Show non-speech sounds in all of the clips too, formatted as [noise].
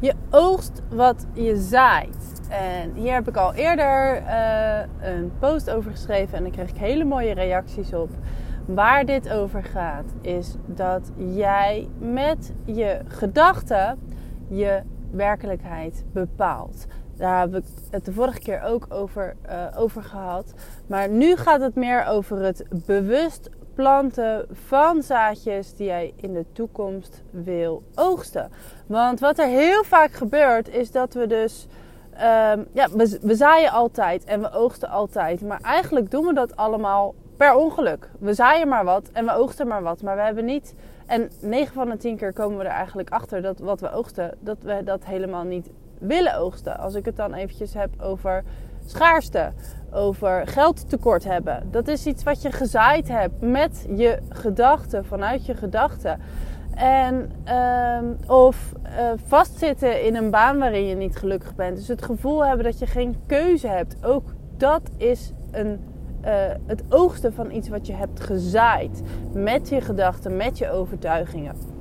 Je oogst wat je zaait. En hier heb ik al eerder uh, een post over geschreven en daar kreeg ik hele mooie reacties op. Waar dit over gaat, is dat jij met je gedachten je werkelijkheid bepaalt. Daar heb ik het de vorige keer ook over, uh, over gehad. Maar nu gaat het meer over het bewust planten van zaadjes die jij in de toekomst wil oogsten. Want wat er heel vaak gebeurt is dat we dus. Um, ja, we, we zaaien altijd en we oogsten altijd. Maar eigenlijk doen we dat allemaal per ongeluk. We zaaien maar wat en we oogsten maar wat. Maar we hebben niet. En 9 van de 10 keer komen we er eigenlijk achter dat wat we oogsten, dat we dat helemaal niet willen oogsten. Als ik het dan eventjes heb over schaarste, over geldtekort hebben. Dat is iets wat je gezaaid hebt met je gedachten, vanuit je gedachten. En, uh, of uh, vastzitten in een baan waarin je niet gelukkig bent. Dus het gevoel hebben dat je geen keuze hebt. Ook dat is een, uh, het oogsten van iets wat je hebt gezaaid. Met je gedachten, met je overtuigingen.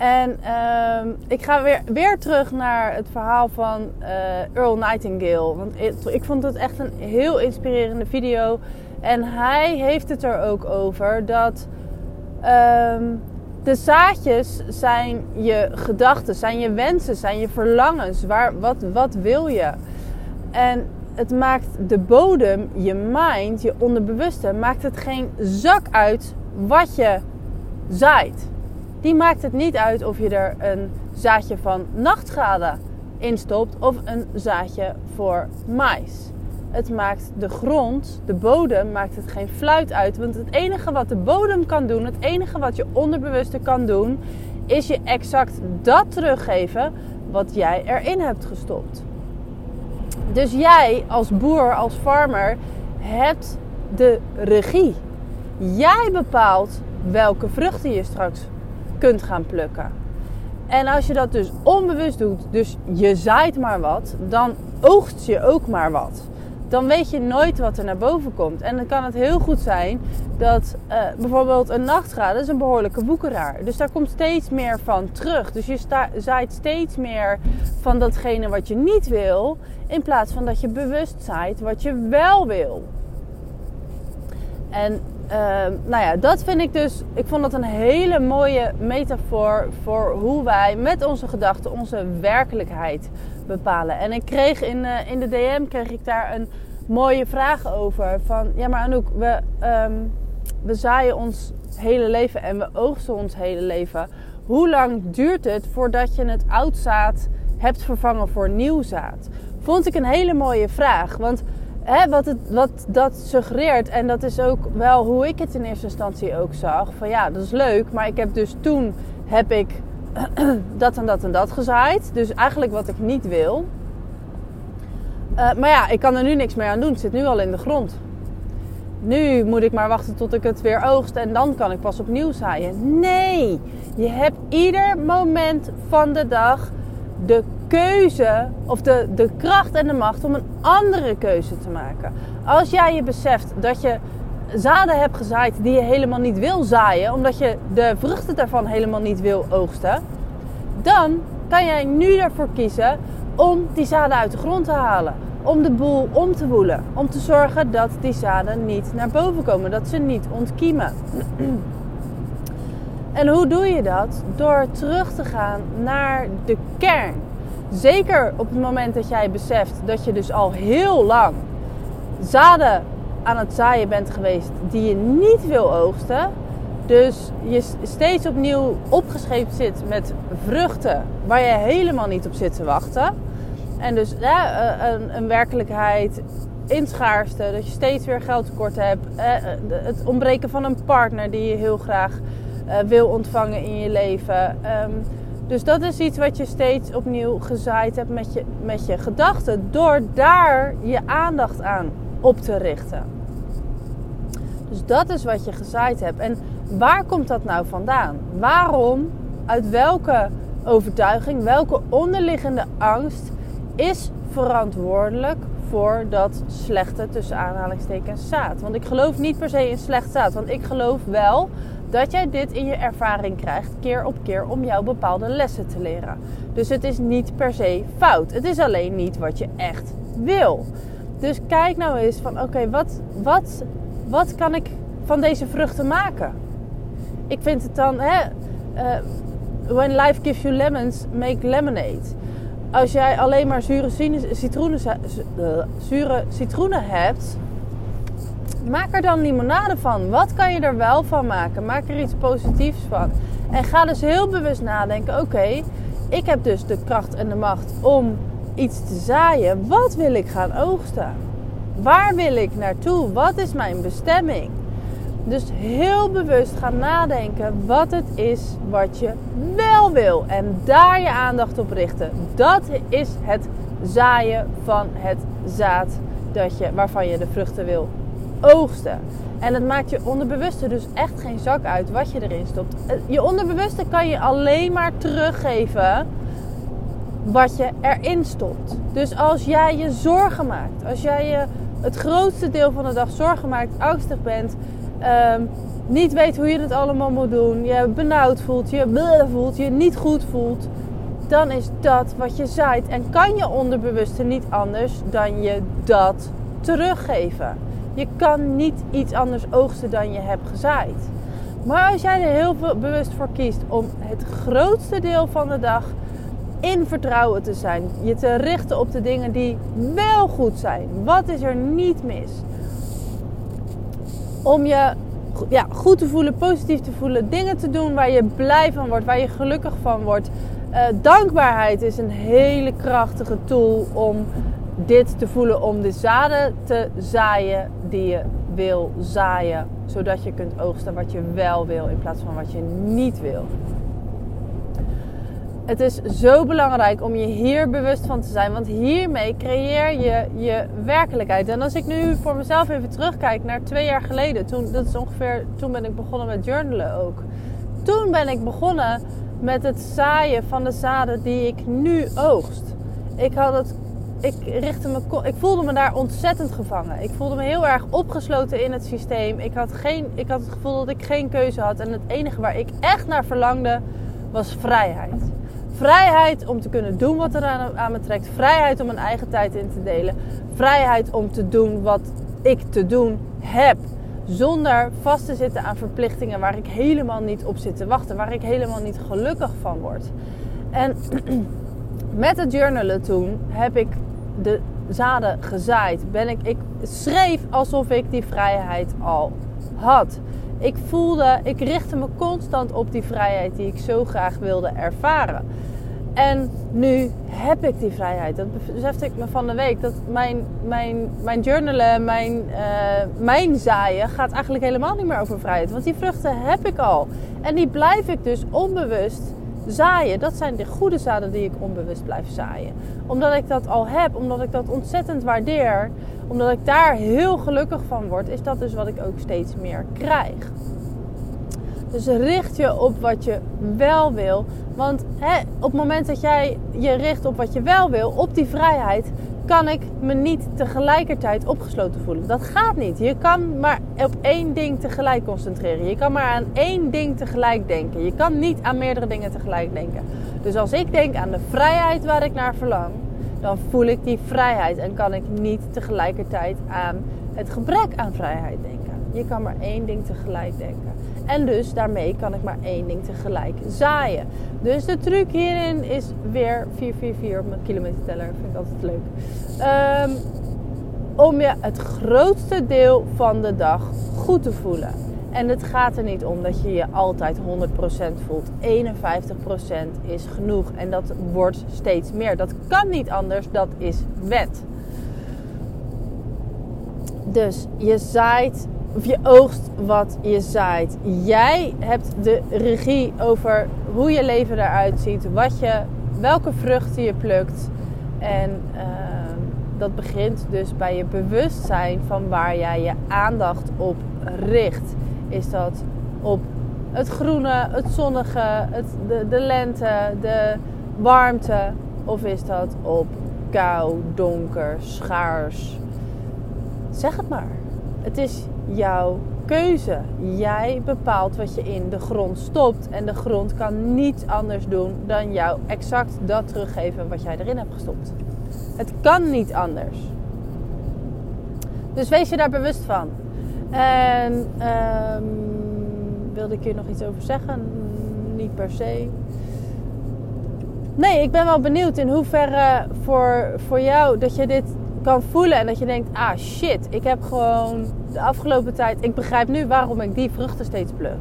En uh, ik ga weer, weer terug naar het verhaal van uh, Earl Nightingale. Want ik, ik, vond het echt een heel inspirerende video. En hij heeft het er ook over dat um, de zaadjes zijn je gedachten, zijn je wensen, zijn je verlangens. Waar, wat, wat wil je? En het maakt de bodem, je mind, je onderbewuste, maakt het geen zak uit wat je zaait die maakt het niet uit of je er een zaadje van nachtgade in stopt of een zaadje voor mais. Het maakt de grond, de bodem, maakt het geen fluit uit. Want het enige wat de bodem kan doen, het enige wat je onderbewuste kan doen, is je exact dat teruggeven wat jij erin hebt gestopt. Dus jij als boer, als farmer, hebt de regie. Jij bepaalt welke vruchten je straks kunt gaan plukken. En als je dat dus onbewust doet, dus je zaait maar wat, dan oogst je ook maar wat. Dan weet je nooit wat er naar boven komt. En dan kan het heel goed zijn dat uh, bijvoorbeeld een nachtgraad is een behoorlijke woekeraar. Dus daar komt steeds meer van terug. Dus je zaait steeds meer van datgene wat je niet wil, in plaats van dat je bewust zaait wat je wel wil. En uh, nou ja, dat vind ik dus. Ik vond dat een hele mooie metafoor voor hoe wij met onze gedachten onze werkelijkheid bepalen. En ik kreeg in, uh, in de DM kreeg ik daar een mooie vraag over. Van ja, maar Anouk, we, um, we zaaien ons hele leven en we oogsten ons hele leven. Hoe lang duurt het voordat je het oud zaad hebt vervangen voor nieuw zaad? Vond ik een hele mooie vraag. Want hè, wat, het, wat dat suggereert, en dat is ook wel hoe ik het in eerste instantie ook zag. Van ja, dat is leuk, maar ik heb dus toen heb ik [clears throat] dat en dat en dat gezaaid. Dus eigenlijk wat ik niet wil. Uh, maar ja, ik kan er nu niks meer aan doen. Het zit nu al in de grond. Nu moet ik maar wachten tot ik het weer oogst en dan kan ik pas opnieuw zaaien. Nee, je hebt ieder moment van de dag de keuze of de, de kracht en de macht om een andere keuze te maken. Als jij je beseft dat je zaden hebt gezaaid die je helemaal niet wil zaaien, omdat je de vruchten daarvan helemaal niet wil oogsten, dan kan jij nu ervoor kiezen om die zaden uit de grond te halen. Om de boel om te woelen. Om te zorgen dat die zaden niet naar boven komen. Dat ze niet ontkiemen. [clears throat] En hoe doe je dat? Door terug te gaan naar de kern. Zeker op het moment dat jij beseft dat je dus al heel lang zaden aan het zaaien bent geweest die je niet wil oogsten. Dus je steeds opnieuw opgescheept zit met vruchten waar je helemaal niet op zit te wachten. En dus ja, een, een werkelijkheid in schaarste, dat je steeds weer geldtekort hebt. Het ontbreken van een partner die je heel graag wil ontvangen in je leven. Dus dat is iets wat je steeds opnieuw gezaaid hebt met je, met je gedachten. Door daar je aandacht aan op te richten. Dus dat is wat je gezaaid hebt. En waar komt dat nou vandaan? Waarom, uit welke overtuiging, welke onderliggende angst is verantwoordelijk voor dat slechte tussen aanhalingstekens zaad? Want ik geloof niet per se in slecht zaad. Want ik geloof wel dat jij dit in je ervaring krijgt, keer op keer, om jouw bepaalde lessen te leren. Dus het is niet per se fout. Het is alleen niet wat je echt wil. Dus kijk nou eens van oké, wat, wat, wat kan ik van deze vruchten maken? Ik vind het dan, hè, uh, when life gives you lemons, make lemonade. Als jij alleen maar zure citroenen, uh, zure citroenen hebt, maak er dan limonade van. Wat kan je er wel van maken? Maak er iets positiefs van. En ga dus heel bewust nadenken: oké, ik heb dus de kracht en de macht om iets te zaaien. Wat wil ik gaan oogsten? Waar wil ik naartoe? Wat is mijn bestemming? Dus heel bewust gaan nadenken wat het is wat je wel wil. En daar je aandacht op richten. Dat is het zaaien van het zaad dat je, waarvan je de vruchten wil oogsten. En het maakt je onderbewuste dus echt geen zak uit wat je erin stopt. Eh, je onderbewuste kan je alleen maar teruggeven wat je erin stopt. Dus als jij je zorgen maakt, als jij je het grootste deel van de dag zorgen maakt, angstig bent, um, niet weet hoe je het allemaal moet doen, je benauwd voelt, je voelt, je niet goed voelt, dan is dat wat je zaait. En kan je onderbewuste niet anders dan je dat teruggeven. Je kan niet iets anders oogsten dan je hebt gezaaid. Maar als jij er heel bewust voor kiest om het grootste deel van de dag in vertrouwen te zijn, je te richten op de dingen die wel goed zijn, wat is er niet mis? Om je ja, goed te voelen, positief te voelen, dingen te doen waar je blij van wordt, waar je gelukkig van wordt. Uh, dankbaarheid is een hele krachtige tool om dit te voelen om de zaden te zaaien die je wil zaaien. Zodat je kunt oogsten wat je wel wil in plaats van wat je niet wil. Het is zo belangrijk om je hier bewust van te zijn, want hiermee creëer je je werkelijkheid. En als ik nu voor mezelf even terugkijk naar twee jaar geleden, toen, dat is ongeveer, toen ben ik begonnen met journalen ook. Toen ben ik begonnen met het zaaien van de zaden die ik nu oogst. Ik had het ik, richtte me, ik voelde me daar ontzettend gevangen. Ik voelde me heel erg opgesloten in het systeem. Ik had, geen, ik had het gevoel dat ik geen keuze had. En het enige waar ik echt naar verlangde was vrijheid. Vrijheid om te kunnen doen wat er aan, aan me trekt. Vrijheid om mijn eigen tijd in te delen. Vrijheid om te doen wat ik te doen heb. Zonder vast te zitten aan verplichtingen waar ik helemaal niet op zit te wachten. Waar ik helemaal niet gelukkig van word. En [clears throat] met het journalen toen heb ik de zaden gezaaid. Ben ik, ik schreef alsof ik die vrijheid al had. Ik voelde, ik richtte me constant op die vrijheid die ik zo graag wilde ervaren. En nu heb ik die vrijheid. Dat besefte ik me van de week. Dat mijn, mijn, mijn journalen, mijn, uh, mijn zaaien gaat eigenlijk helemaal niet meer over vrijheid. Want die vruchten heb ik al. En die blijf ik dus onbewust zaaien. Dat zijn de goede zaden die ik onbewust blijf zaaien. Omdat ik dat al heb, omdat ik dat ontzettend waardeer, omdat ik daar heel gelukkig van word, is dat dus wat ik ook steeds meer krijg. Dus richt je op wat je wel wil. Want hè, op het moment dat jij je richt op wat je wel wil, op die vrijheid, kan ik me niet tegelijkertijd opgesloten voelen. Dat gaat niet. Je kan maar op één ding tegelijk concentreren. Je kan maar aan één ding tegelijk denken. Je kan niet aan meerdere dingen tegelijk denken. Dus als ik denk aan de vrijheid waar ik naar verlang, dan voel ik die vrijheid en kan ik niet tegelijkertijd aan het gebrek aan vrijheid denken. Je kan maar één ding tegelijk denken. En dus daarmee kan ik maar één ding tegelijk zaaien. Dus de truc hierin is weer 444 op mijn kilometerteller. Vind ik altijd leuk. Um, om je het grootste deel van de dag goed te voelen. En het gaat er niet om dat je je altijd 100% voelt. 51% is genoeg. En dat wordt steeds meer. Dat kan niet anders. Dat is wet. Dus je zaait of je oogst wat je zaait. Jij hebt de regie over hoe je leven eruit ziet, wat je, welke vruchten je plukt. En ehm, dat begint dus bij je bewustzijn van waar jij je aandacht op richt. Is dat op het groene, het zonnige, het, de, de lente, de warmte? Of is dat op kou, donker, schaars? Zeg het maar. Het is jouw keuze. Jij bepaalt wat je in de grond stopt. En de grond kan niets anders doen dan jou exact dat teruggeven wat jij erin hebt gestopt. Het kan niet anders. Dus wees je daar bewust van. En um, wilde ik hier nog iets over zeggen? Niet per se. Nee, ik ben wel benieuwd in hoeverre voor, voor jou dat je dit kan voelen en dat je denkt: ah shit, ik heb gewoon de afgelopen tijd. Ik begrijp nu waarom ik die vruchten steeds pluk.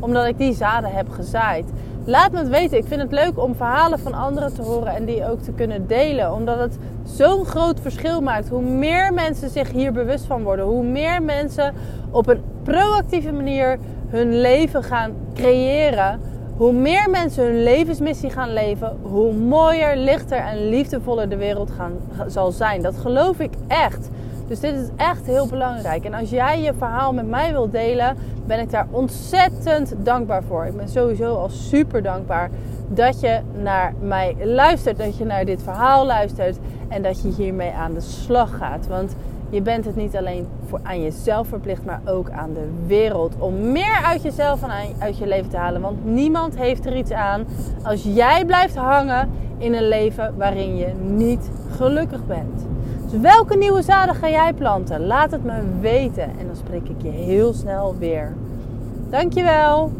Omdat ik die zaden heb gezaaid. Laat me het weten. Ik vind het leuk om verhalen van anderen te horen en die ook te kunnen delen. Omdat het zo'n groot verschil maakt. Hoe meer mensen zich hier bewust van worden, hoe meer mensen op een proactieve manier hun leven gaan creëren. Hoe meer mensen hun levensmissie gaan leven, hoe mooier, lichter en liefdevoller de wereld gaan, zal zijn. Dat geloof ik echt. Dus dit is echt heel belangrijk. En als jij je verhaal met mij wilt delen, ben ik daar ontzettend dankbaar voor. Ik ben sowieso al super dankbaar dat je naar mij luistert, dat je naar dit verhaal luistert en dat je hiermee aan de slag gaat. Want je bent het niet alleen voor, aan jezelf verplicht, maar ook aan de wereld. Om meer uit jezelf en uit je leven te halen. Want niemand heeft er iets aan als jij blijft hangen in een leven waarin je niet gelukkig bent. Dus welke nieuwe zaden ga jij planten? Laat het me weten en dan spreek ik je heel snel weer. Dankjewel.